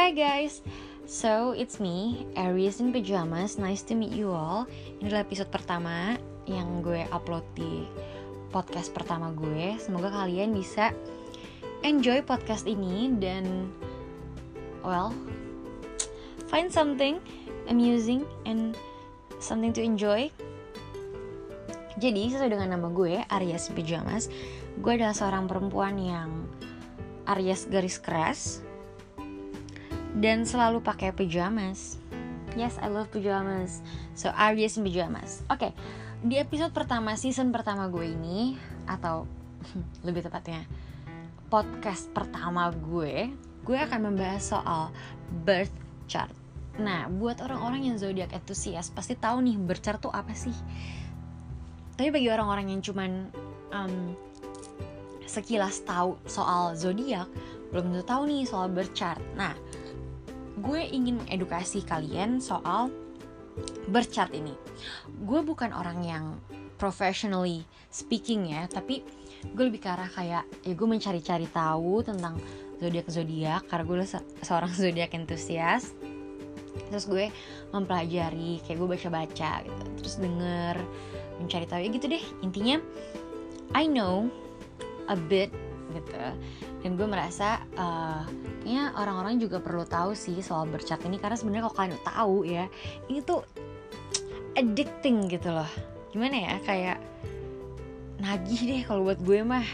Hi guys, so it's me, Aries in Pajamas. Nice to meet you all. Ini adalah episode pertama yang gue upload di podcast pertama gue. Semoga kalian bisa enjoy podcast ini dan well, find something amusing and something to enjoy. Jadi sesuai dengan nama gue, Aries Pajamas, gue adalah seorang perempuan yang Aries garis keras dan selalu pakai pajamas. Yes, I love pajamas. So Aries in pajamas. Oke, okay, di episode pertama season pertama gue ini atau lebih tepatnya podcast pertama gue, gue akan membahas soal birth chart. Nah, buat orang-orang yang zodiak entusias pasti tahu nih birth chart tuh apa sih. Tapi bagi orang-orang yang cuman um, sekilas tahu soal zodiak, belum tentu tahu nih soal birth chart. Nah, gue ingin mengedukasi kalian soal bercat ini. Gue bukan orang yang professionally speaking ya, tapi gue lebih ke arah kayak ya gue mencari-cari tahu tentang zodiak zodiak karena gue se seorang zodiak entusias. Terus gue mempelajari, kayak gue baca-baca gitu, terus denger, mencari tahu ya gitu deh. Intinya, I know a bit gitu dan gue merasa uh, kayaknya orang-orang juga perlu tahu sih soal bercat ini karena sebenarnya kalau kalian tahu ya ini tuh addicting gitu loh. Gimana ya kayak nagih deh kalau buat gue mah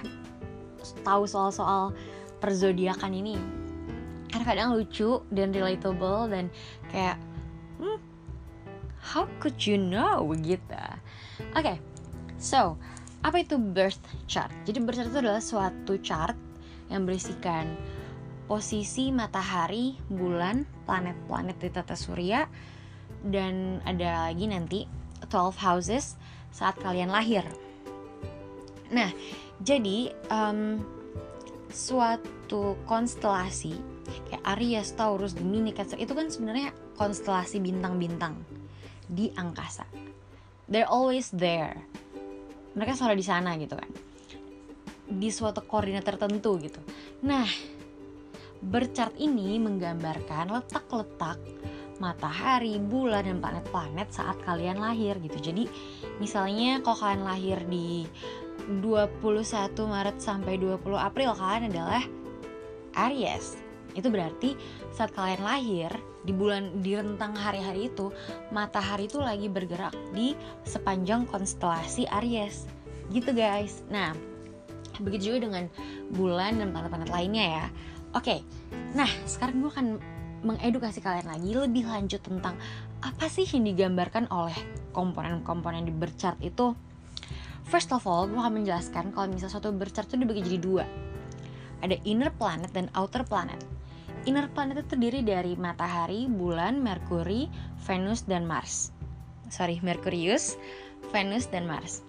tahu soal-soal perzodiakan ini. Karena kadang lucu dan relatable dan kayak hmm, how could you know gitu. Oke okay, so apa itu birth chart? Jadi birth chart itu adalah suatu chart yang berisikan posisi matahari, bulan, planet-planet di tata surya dan ada lagi nanti 12 houses saat kalian lahir. Nah, jadi um, suatu konstelasi kayak Aries, Taurus, Gemini, Cancer itu kan sebenarnya konstelasi bintang-bintang di angkasa. They're always there. Mereka selalu di sana gitu kan di suatu koordinat tertentu gitu. Nah, berchart ini menggambarkan letak-letak matahari, bulan, dan planet-planet saat kalian lahir gitu. Jadi, misalnya kalau kalian lahir di 21 Maret sampai 20 April kalian adalah Aries. Itu berarti saat kalian lahir di bulan di rentang hari-hari itu, matahari itu lagi bergerak di sepanjang konstelasi Aries. Gitu guys. Nah, begitu juga dengan bulan dan planet-planet lainnya ya. Oke nah sekarang gue akan mengedukasi kalian lagi lebih lanjut tentang apa sih yang digambarkan oleh komponen-komponen di berchart itu. First of all, gue akan menjelaskan kalau misalnya suatu berchart itu dibagi jadi dua. Ada inner planet dan outer planet. Inner planet itu terdiri dari matahari, bulan, Merkuri, Venus, dan Mars. Sorry, Merkurius, Venus, dan Mars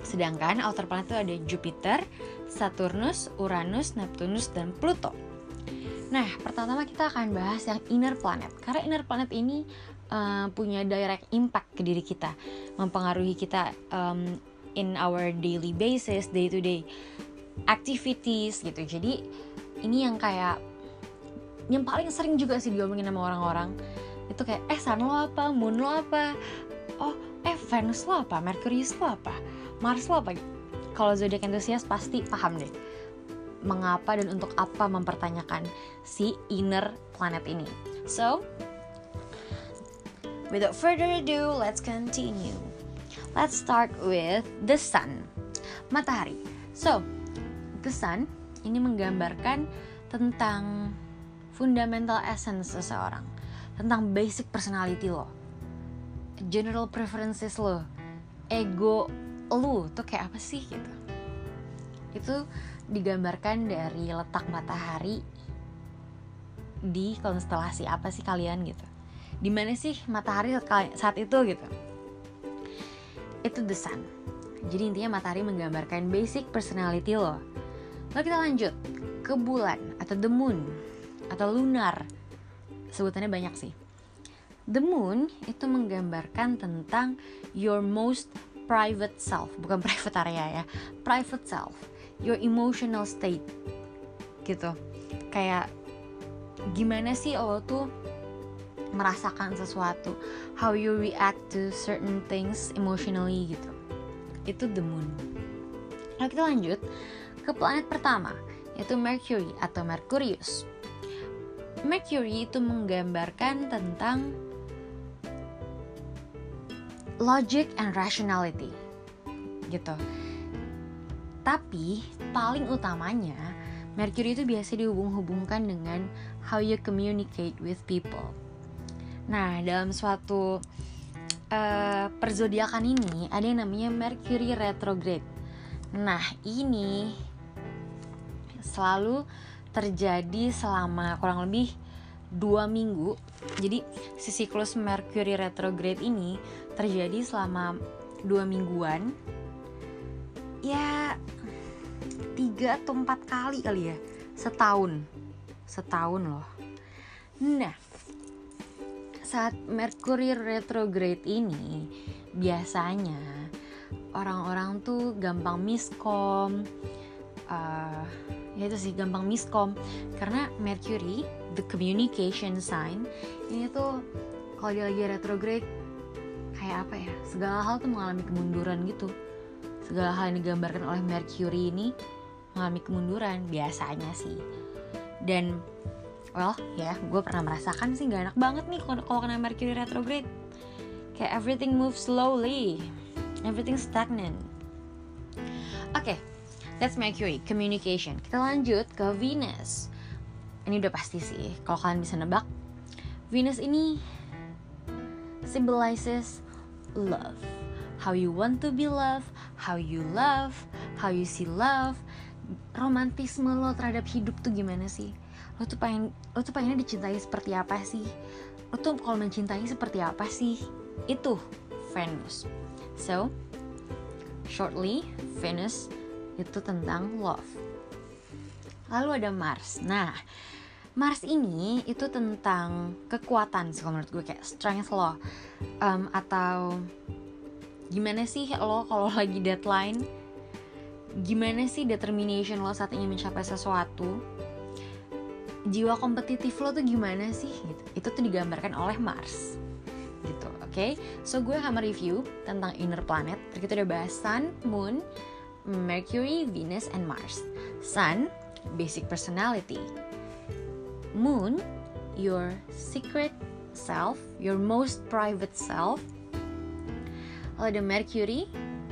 Sedangkan outer planet itu ada Jupiter, Saturnus, Uranus, Neptunus, dan Pluto. Nah, pertama kita akan bahas yang inner planet. Karena inner planet ini uh, punya direct impact ke diri kita, mempengaruhi kita um, in our daily basis, day to day activities gitu. Jadi ini yang kayak yang paling sering juga sih diomongin sama orang-orang itu kayak eh sun lo apa, moon lo apa, oh eh Venus lo apa, Merkurius lo apa Mars lo apa kalau zodiak entusias pasti paham deh mengapa dan untuk apa mempertanyakan si inner planet ini. So, without further ado, let's continue. Let's start with the sun, matahari. So, the sun ini menggambarkan tentang fundamental essence seseorang, tentang basic personality lo, general preferences lo, ego lu tuh kayak apa sih gitu. Itu digambarkan dari letak matahari di konstelasi apa sih kalian gitu. Di mana sih matahari saat itu gitu. Itu the sun. Jadi intinya matahari menggambarkan basic personality lo. Lalu kita lanjut ke bulan atau the moon atau lunar. Sebutannya banyak sih. The moon itu menggambarkan tentang your most private self, bukan private area ya, private self, your emotional state, gitu. Kayak gimana sih lo tuh merasakan sesuatu? How you react to certain things emotionally gitu. Itu the moon. Lalu kita lanjut ke planet pertama yaitu Mercury atau Mercurius Mercury itu menggambarkan tentang logic and rationality gitu tapi paling utamanya Mercury itu biasa dihubung-hubungkan dengan how you communicate with people Nah, dalam suatu uh, perzodiakan ini ada yang namanya Mercury retrograde. Nah, ini selalu terjadi selama kurang lebih dua minggu. Jadi si siklus Mercury retrograde ini terjadi selama dua mingguan. Ya tiga atau empat kali kali ya setahun, setahun loh. Nah, saat Mercury retrograde ini biasanya orang-orang tuh gampang miskom uh, ya itu sih gampang miskom karena Mercury the communication sign ini tuh kalau dia lagi retrograde kayak apa ya segala hal tuh mengalami kemunduran gitu. Segala hal yang digambarkan oleh Mercury ini mengalami kemunduran biasanya sih. Dan well ya gue pernah merasakan sih gak enak banget nih kalau kena Mercury retrograde. Kayak everything moves slowly everything stagnant. Oke okay, that's Mercury communication. Kita lanjut ke Venus. Ini udah pasti sih kalau kalian bisa nebak Venus ini symbolizes love. How you want to be loved how you love how you see love. Romantisme lo terhadap hidup tuh gimana sih? Lo tuh pengen lo tuh pengennya dicintai seperti apa sih? Lo tuh kalau mencintai seperti apa sih? Itu Venus. So shortly Venus itu tentang love. Lalu ada Mars. Nah Mars ini itu tentang kekuatan sih menurut gue kayak strength lo. Um, atau gimana sih lo kalau lagi deadline? Gimana sih determination lo saat ingin mencapai sesuatu? Jiwa kompetitif lo tuh gimana sih? Gitu. itu tuh digambarkan oleh Mars. Gitu oke? Okay? so gue akan mereview tentang inner planet. Tadi kita udah bahas Sun, Moon, Mercury, Venus, and Mars. Sun, basic personality Moon, your secret self, your most private self Lalu ada Mercury,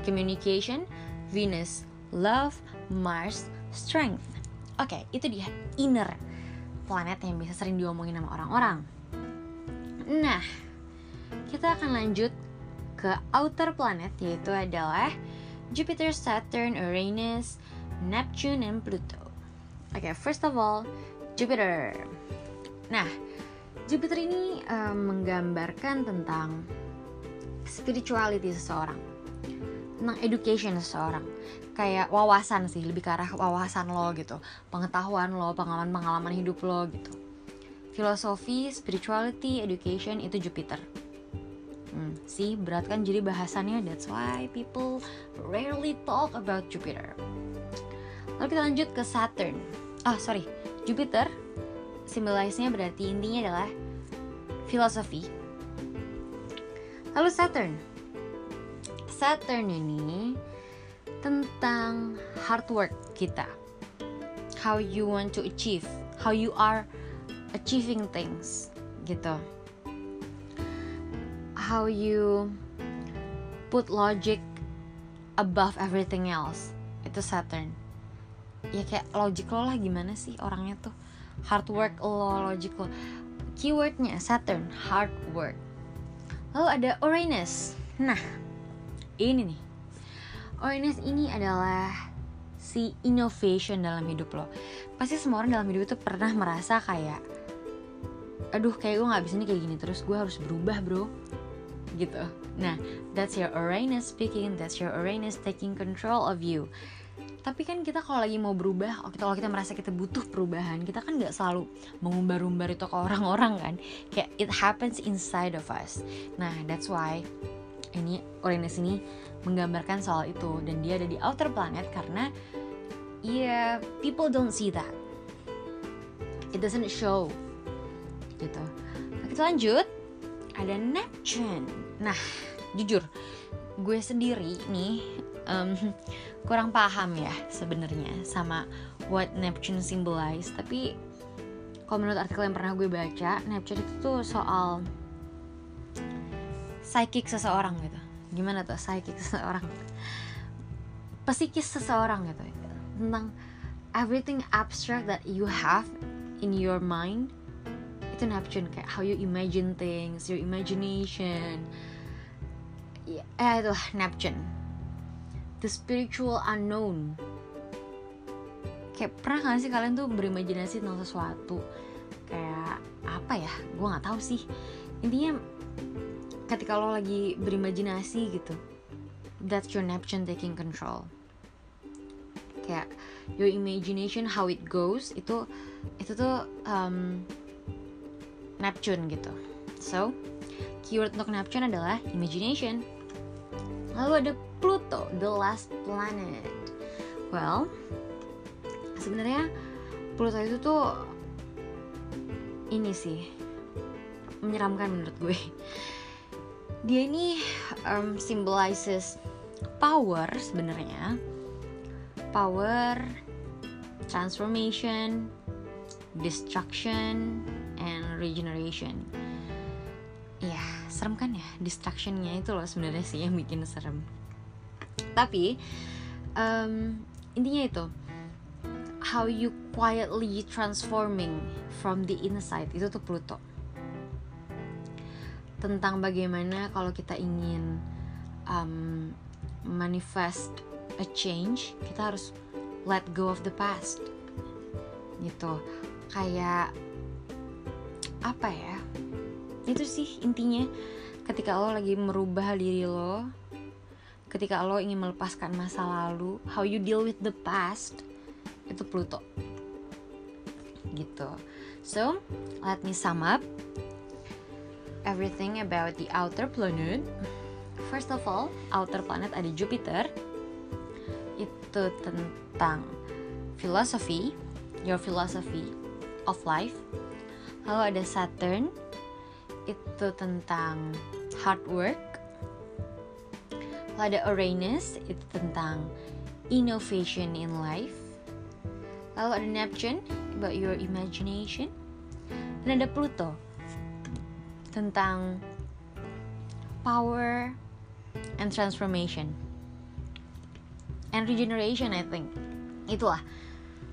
communication, Venus, love, Mars, strength Oke, okay, itu dia inner planet yang bisa sering diomongin sama orang-orang. Nah, kita akan lanjut ke outer planet yaitu adalah Jupiter, Saturn, Uranus, Neptune, and Pluto. Oke, okay, first of all, Jupiter. Nah, Jupiter ini um, menggambarkan tentang spirituality seseorang, tentang education seseorang. Kayak wawasan sih lebih ke arah wawasan lo gitu pengetahuan lo pengalaman pengalaman hidup lo gitu. Filosofi spirituality education itu Jupiter. Hmm, sih berat kan jadi bahasannya? That's why people rarely talk about Jupiter. Lalu kita lanjut ke Saturn. Ah oh, sorry Jupiter simbolisnya berarti intinya adalah filosofi lalu Saturn Saturn ini tentang hard work kita. How you want to achieve, how you are achieving things gitu. How you put logic above everything else. Itu Saturn. Ya kayak logic lo lah gimana sih orangnya tuh. Hard work lo, logic lo. Keywordnya Saturn, hard work. Lalu ada Uranus. Nah, ini nih awareness ini adalah si innovation dalam hidup lo pasti semua orang dalam hidup itu pernah merasa kayak aduh kayak gue nggak bisa nih kayak gini terus gue harus berubah bro gitu nah that's your awareness speaking that's your awareness taking control of you tapi kan kita kalau lagi mau berubah kalau kita merasa kita butuh perubahan kita kan nggak selalu mengumbar-umbar itu ke orang-orang kan? Kayak it happens inside of us. Nah that's why ini awareness ini menggambarkan soal itu. Dan dia ada di outer planet karena ya yeah, people don't see that. It doesn't show. Gitu. Kita lanjut. Ada Neptune. Nah jujur gue sendiri nih um, kurang paham ya sebenarnya sama what Neptune symbolize. Tapi kalau menurut artikel yang pernah gue baca Neptune itu tuh soal psychic seseorang gitu. Gimana tuh psychic seseorang? Psikis seseorang gitu tentang everything abstract that you have in your mind itu Neptune kayak how you imagine things your imagination. Ya eh, itu Neptune the spiritual unknown. Kayak pernah gak sih kalian tuh berimajinasi tentang sesuatu? Kayak apa ya? Gue nggak tahu sih. Intinya ketika lo lagi berimajinasi gitu that's your Neptune taking control. Kayak your imagination how it goes itu itu tuh um, Neptune gitu. So keyword untuk Neptune adalah imagination. Lalu ada Pluto the last planet. Well sebenarnya Pluto itu tuh ini sih menyeramkan menurut gue. Dia ini um, symbolizes power sebenarnya. Power transformation destruction and regeneration. Ya serem kan ya? Destructionnya itu loh sebenarnya sih yang bikin serem tapi um, intinya itu how you quietly transforming from the inside itu tuh Pluto. Tentang bagaimana kalau kita ingin um, manifest a change kita harus let go of the past. Gitu. Kayak apa ya? Itu sih intinya. Ketika lo lagi merubah diri lo ketika lo ingin melepaskan masa lalu how you deal with the past itu Pluto gitu so let me sum up everything about the outer planet. First of all, outer planet ada Jupiter. Itu tentang philosophy, your philosophy of life. Lalu ada Saturn. Itu tentang hard work. Lalu ada Uranus, itu tentang innovation in life. Lalu ada Neptune, about your imagination. Dan ada Pluto, tentang power and transformation and regeneration I think itulah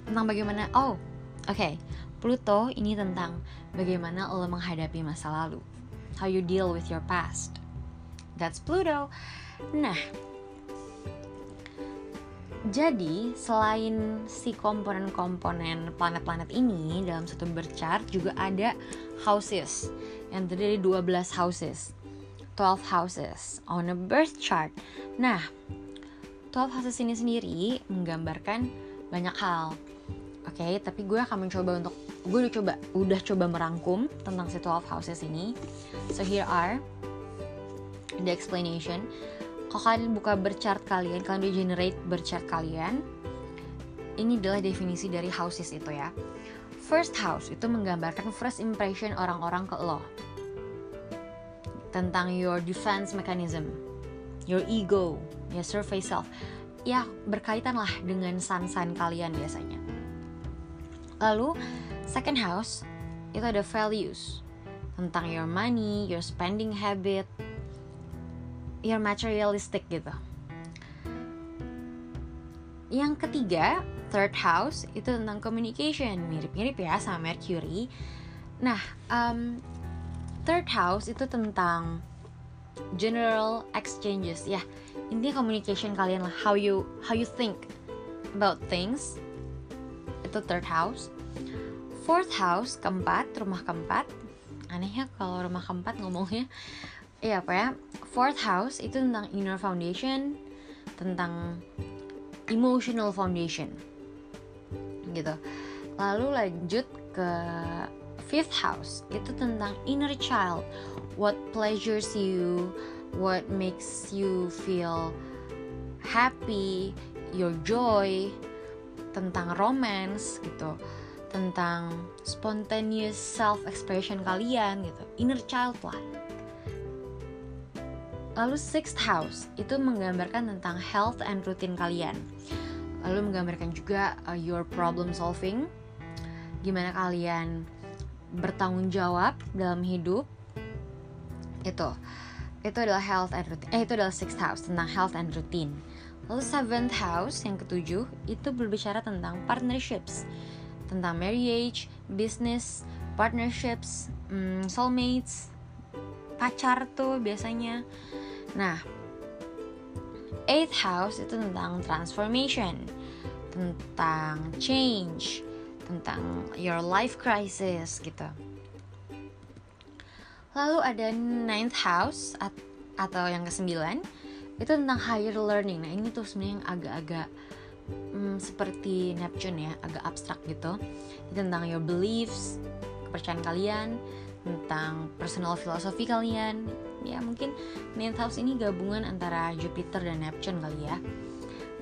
tentang bagaimana oh oke okay. Pluto ini tentang bagaimana lo menghadapi masa lalu how you deal with your past that's Pluto nah jadi selain si komponen-komponen planet-planet ini dalam satu berchart juga ada houses. Yang terdiri dari 12 houses. 12 houses on a birth chart. Nah 12 houses ini sendiri menggambarkan banyak hal. Oke okay, tapi gue akan mencoba untuk gue udah coba udah coba merangkum tentang si 12 houses ini. So here are the explanation kalian buka berchart kalian kalian generate berchart kalian. Ini adalah definisi dari houses itu ya. First house itu menggambarkan first impression orang-orang ke lo. Tentang your defense mechanism your ego ya surface self. Ya berkaitan lah dengan sun-sun kalian biasanya. Lalu second house itu ada values. Tentang your money, your spending habit, your materialistic gitu. Yang ketiga, third house itu tentang communication, mirip-mirip ya sama Mercury. Nah, um, third house itu tentang general exchanges ya. Intinya communication kalian lah, how you how you think about things. Itu third house. Fourth house keempat, rumah keempat. Aneh ya kalau rumah keempat ngomongnya Iya apa ya Fourth house itu tentang inner foundation Tentang emotional foundation Gitu. Lalu lanjut ke fifth house Itu tentang inner child. What pleasures you What makes you feel happy Your joy Tentang romance gitu. Tentang spontaneous self expression kalian gitu. Inner child lah lalu sixth house itu menggambarkan tentang health and routine kalian. Lalu menggambarkan juga uh, your problem solving. Gimana kalian bertanggung jawab dalam hidup. Itu. Itu adalah health and routine eh itu adalah sixth house tentang health and routine. Lalu seventh house yang ketujuh itu berbicara tentang partnerships. Tentang marriage, business, partnerships, um, soulmates, pacar tuh biasanya. Nah, eighth house itu tentang transformation, tentang change, tentang your life crisis gitu. Lalu ada ninth house atau yang kesembilan itu tentang higher learning. Nah ini tuh sebenarnya yang agak-agak hmm, seperti Neptune ya agak abstrak gitu Ini tentang your beliefs kepercayaan kalian tentang personal philosophy kalian ya mungkin ninth house ini gabungan antara Jupiter dan Neptune kali ya.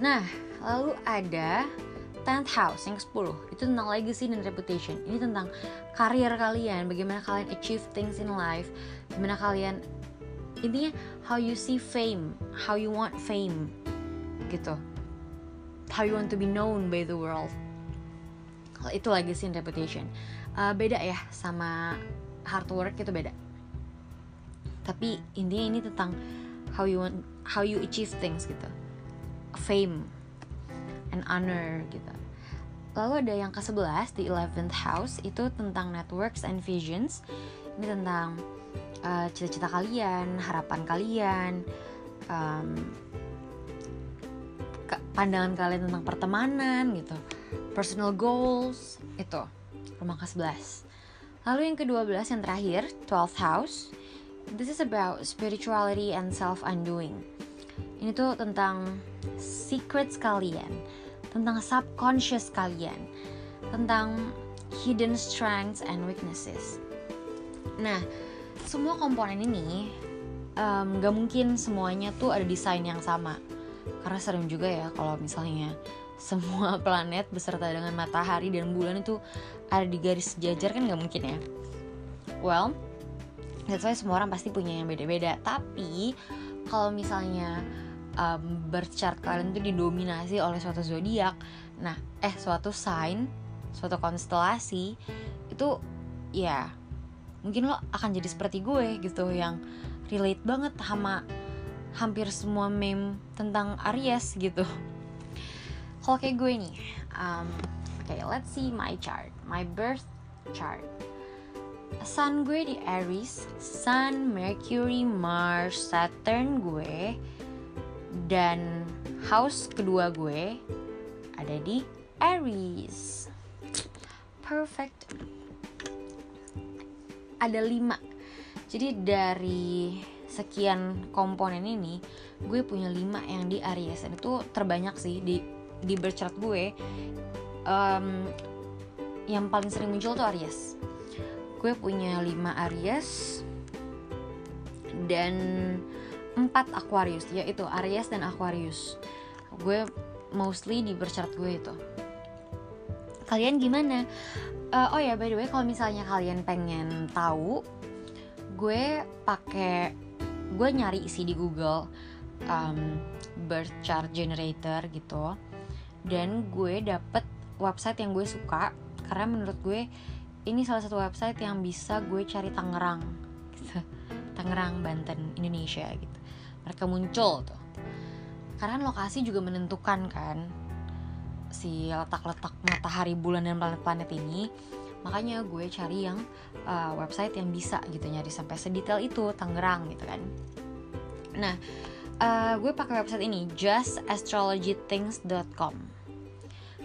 Nah lalu ada tenth house yang ke-10 itu tentang legacy dan reputation. Ini tentang karir kalian bagaimana kalian achieve things in life gimana kalian intinya how you see fame how you want fame gitu. How you want to be known by the world. Itu legacy and reputation. Uh, beda ya sama hard work itu beda tapi intinya ini tentang how you want how you achieve things gitu. Fame and honor gitu. Lalu ada yang ke-11 the 11th house itu tentang networks and visions. Ini tentang uh, cita-cita kalian harapan kalian um, pandangan kalian tentang pertemanan gitu. Personal goals itu. Rumah ke-11 lalu yang ke-12 yang terakhir 12th house this is about spirituality and self undoing ini tuh tentang secrets kalian tentang subconscious kalian tentang hidden strengths and weaknesses. Nah semua komponen ini um, gak mungkin semuanya tuh ada desain yang sama. Karena serem juga ya kalau misalnya semua planet beserta dengan matahari dan bulan itu ada di garis sejajar kan nggak mungkin ya? Well that's why semua orang pasti punya yang beda-beda. Tapi kalau misalnya um, birth chart kalian itu didominasi oleh suatu zodiak nah eh suatu sign suatu konstelasi itu ya mungkin lo akan jadi seperti gue gitu yang relate banget sama hampir semua meme tentang Aries gitu. Kalau kayak gue nih um, okay, let's see my chart my birth chart Sun gue di Aries, Sun, Mercury, Mars, Saturn gue, dan house kedua gue ada di Aries. Perfect. Ada lima. Jadi dari sekian komponen ini gue punya 5 yang di Aries dan itu terbanyak sih di di berchart gue um, yang paling sering muncul tuh Aries gue punya 5 Aries dan 4 Aquarius yaitu Aries dan Aquarius. Gue mostly di berchart gue itu. Kalian gimana? Uh, oh ya by the way kalau misalnya kalian pengen tahu gue pakai gue nyari sih di Google um, birth chart generator gitu. Dan gue dapet website yang gue suka karena menurut gue ini salah satu website yang bisa gue cari Tangerang gitu. Tangerang Banten Indonesia gitu. Mereka muncul tuh. Karena lokasi juga menentukan kan si letak-letak matahari bulan dan planet-planet ini. Makanya gue cari yang uh, website yang bisa gitu nyari sampai sedetail itu Tangerang gitu kan. Nah uh, gue pakai website ini justastrologythings.com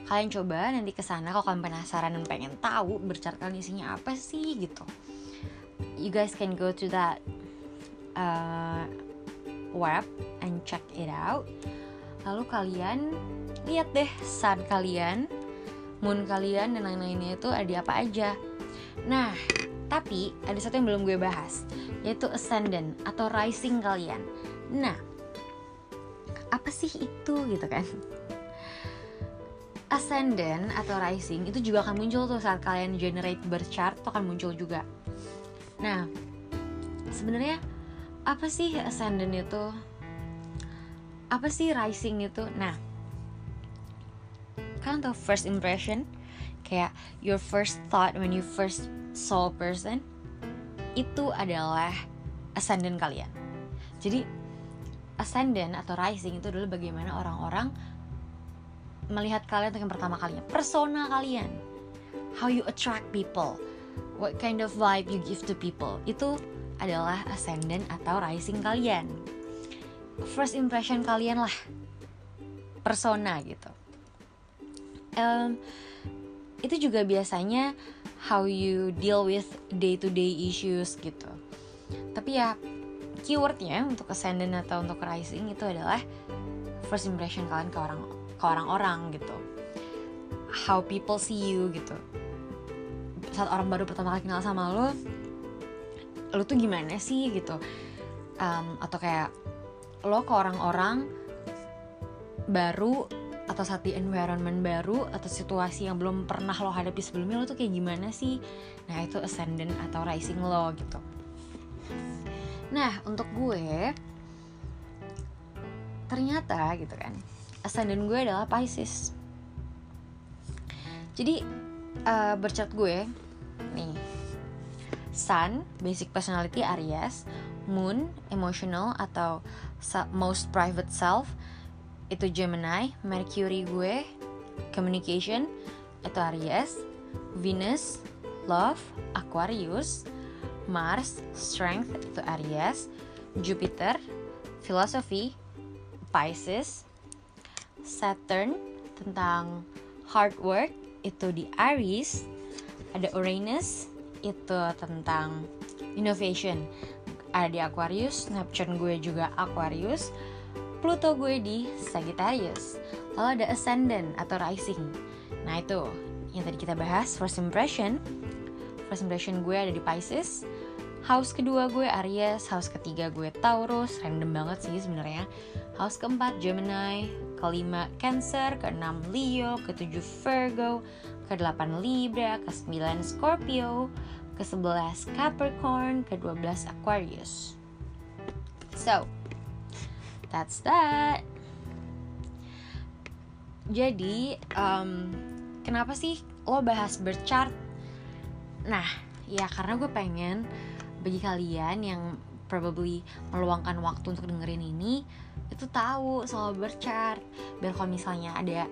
kalian coba nanti ke sana kalau kalian penasaran dan pengen tahu bercarkan isinya apa sih gitu you guys can go to that uh, web and check it out lalu kalian lihat deh sun kalian moon kalian dan lain-lainnya itu ada apa aja. Nah, tapi ada satu yang belum gue bahas, yaitu ascendant atau rising kalian. Nah, apa sih itu gitu kan? Ascendant atau rising itu juga akan muncul tuh saat kalian generate birth chart tuh akan muncul juga. Nah sebenarnya apa sih ascendant itu? Apa sih rising itu? Nah kan tuh first impression? Kayak your first thought when you first saw a person itu adalah ascendant kalian. Jadi ascendant atau rising itu adalah bagaimana orang-orang melihat kalian untuk yang pertama kalinya. Persona kalian. How you attract people. What kind of vibe you give to people. Itu adalah ascendant atau rising kalian. First impression kalian lah. Persona gitu. Um, itu juga biasanya how you deal with day to day issues gitu. Tapi ya keywordnya untuk ascendant atau untuk rising itu adalah first impression kalian ke orang ke orang-orang gitu. How people see you gitu. Saat orang baru pertama kali kenal sama lo lo tuh gimana sih gitu? Um, atau kayak lo ke orang-orang baru atau saat di environment baru atau situasi yang belum pernah lo hadapi sebelumnya lo tuh kayak gimana sih? Nah itu ascendant atau rising lo gitu. Nah untuk gue ternyata gitu kan ascendant gue adalah Pisces. Jadi uh, bercat gue nih Sun basic personality Aries Moon emotional atau most private self itu Gemini Mercury gue communication itu Aries Venus love Aquarius Mars strength itu Aries Jupiter philosophy Pisces Saturn tentang hard work itu di Aries. Ada Uranus itu tentang innovation. Ada di Aquarius Neptune gue juga Aquarius. Pluto gue di Sagittarius. Lalu ada Ascendant atau Rising. Nah itu yang tadi kita bahas first impression. First impression gue ada di Pisces. House kedua gue Aries house ketiga gue Taurus. Random banget sih sebenarnya. House keempat Gemini kelima Cancer, keenam Leo, ketujuh Virgo, kedelapan Libra, kesembilan Scorpio, kesebelas Capricorn, kedua belas Aquarius. So, that's that. Jadi, um, kenapa sih lo bahas birth? Nah, ya karena gue pengen bagi kalian yang probably meluangkan waktu untuk dengerin ini itu tahu soal berchart biar kalau misalnya ada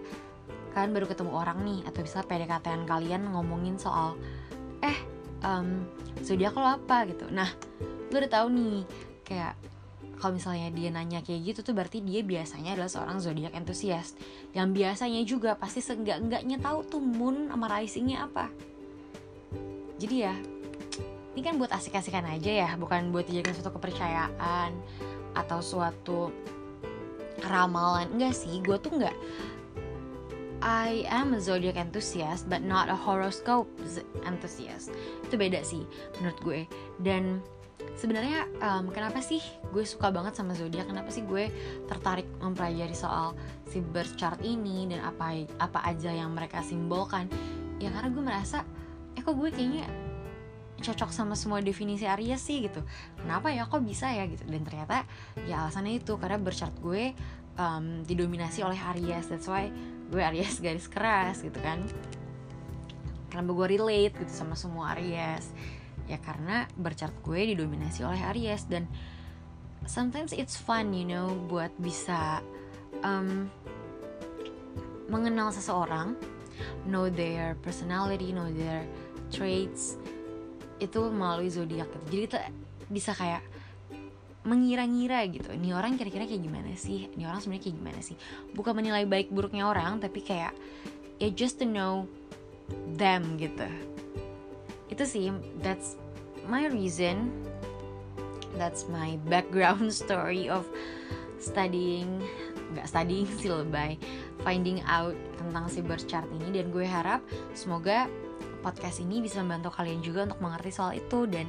kalian baru ketemu orang nih atau bisa pdkt kalian ngomongin soal eh um, zodiak lo apa? gitu. Nah lu udah tahu nih kayak kalau misalnya dia nanya kayak gitu tuh berarti dia biasanya adalah seorang zodiak entusias yang biasanya juga pasti seenggak enggaknya tahu tuh moon sama risingnya apa. Jadi ya ini kan buat asik-asikan aja ya bukan buat dijadikan suatu kepercayaan atau suatu ramalan. Enggak sih gue tuh enggak. I am a zodiac enthusiast but not a horoscope enthusiast. Itu beda sih menurut gue. Dan sebenarnya um, kenapa sih gue suka banget sama zodiak? Kenapa sih gue tertarik mempelajari soal si birth chart ini dan apa apa aja yang mereka simbolkan? Ya karena gue merasa eh kok gue kayaknya cocok sama semua definisi Aries sih gitu. Kenapa ya kok bisa ya gitu. Dan ternyata ya alasannya itu karena berchart gue um, didominasi oleh Aries. That's why gue Aries garis keras gitu kan. Kenapa gue relate gitu sama semua Aries. Ya karena berchart gue didominasi oleh Aries. Dan sometimes it's fun you know buat bisa um, mengenal seseorang know their personality know their traits itu melalui zodiak gitu. Jadi itu bisa kayak mengira-ngira gitu. Ini orang kira-kira kayak gimana sih? Ini orang sebenarnya kayak gimana sih? Bukan menilai baik buruknya orang tapi kayak ya just to know them gitu. Itu sih that's my reason. That's my background story of studying nggak studying sih lebay finding out tentang birth chart ini. Dan gue harap semoga podcast ini bisa membantu kalian juga untuk mengerti soal itu dan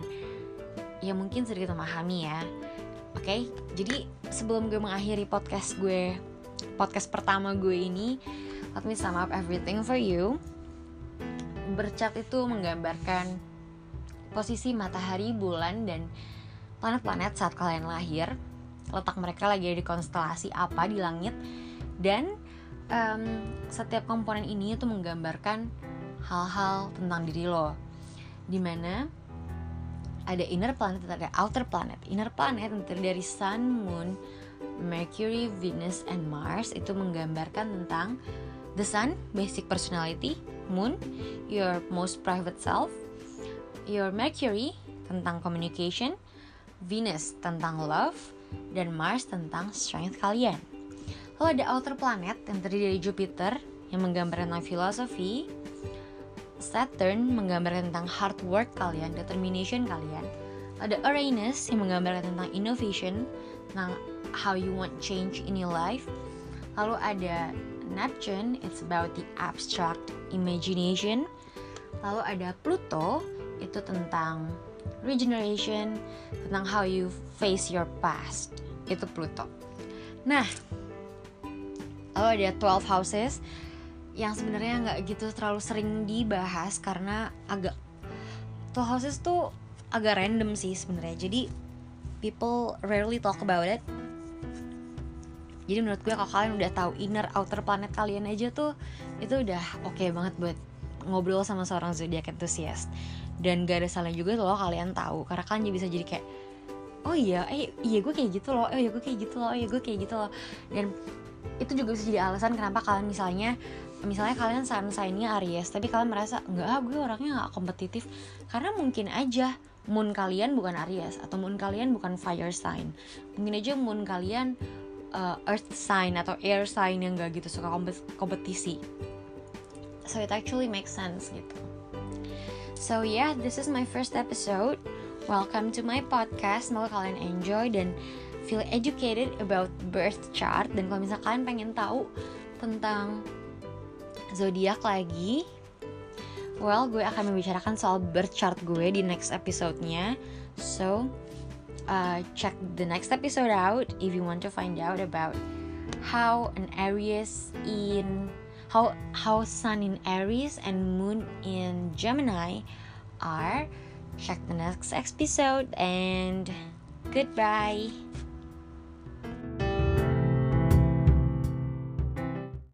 ya mungkin sedikit memahami ya. Oke, okay? jadi sebelum gue mengakhiri podcast gue, podcast pertama gue ini, let me sum up everything for you bercat itu menggambarkan posisi matahari, bulan, dan planet-planet saat kalian lahir letak mereka lagi di konstelasi apa di langit dan um, setiap komponen ini itu menggambarkan hal-hal tentang diri lo di mana ada inner planet ada outer planet inner planet yang terdiri dari sun, moon, Mercury, Venus, and Mars itu menggambarkan tentang the sun, basic personality, moon, your most private self, your Mercury tentang communication, Venus tentang love, dan Mars tentang strength kalian. Lalu ada outer planet yang terdiri dari Jupiter yang menggambarkan tentang filosofi, Saturn menggambarkan tentang hard work kalian, determination kalian. Ada Uranus yang menggambarkan tentang innovation, tentang how you want change in your life. Lalu ada Neptune, it's about the abstract imagination. Lalu ada Pluto, itu tentang regeneration, tentang how you face your past. Itu Pluto. Nah, lalu ada 12 houses yang sebenarnya nggak gitu terlalu sering dibahas karena agak 12 houses tuh agak random sih sebenarnya. Jadi people rarely talk about it. Jadi menurut gue kalau kalian udah tahu inner outer planet kalian aja tuh itu udah oke okay banget buat ngobrol sama seorang zodiak enthusiast. Dan gak ada salah juga loh kalian tahu karena kalian bisa jadi kayak oh iya, eh iya gue kayak gitu loh, oh iya gue kayak gitu loh, oh iya gue kayak gitu loh. Dan itu juga bisa jadi alasan kenapa kalian misalnya misalnya kalian sun sign-nya Aries tapi kalian merasa enggak ah, gue orangnya nggak kompetitif. Karena mungkin aja moon kalian bukan Aries atau moon kalian bukan fire sign. Mungkin aja moon kalian uh, earth sign atau air sign yang gak gitu suka kompetisi. So it actually makes sense gitu. So yeah this is my first episode. Welcome to my podcast. Semoga kalian enjoy dan feel educated about birth chart. Dan kalau misalnya kalian pengen tahu tentang zodiak lagi. Well gue akan membicarakan soal birth chart gue di next episode-nya. So uh, check the next episode out if you want to find out about how an Aries in how how sun in Aries and moon in Gemini are. Check the next episode and goodbye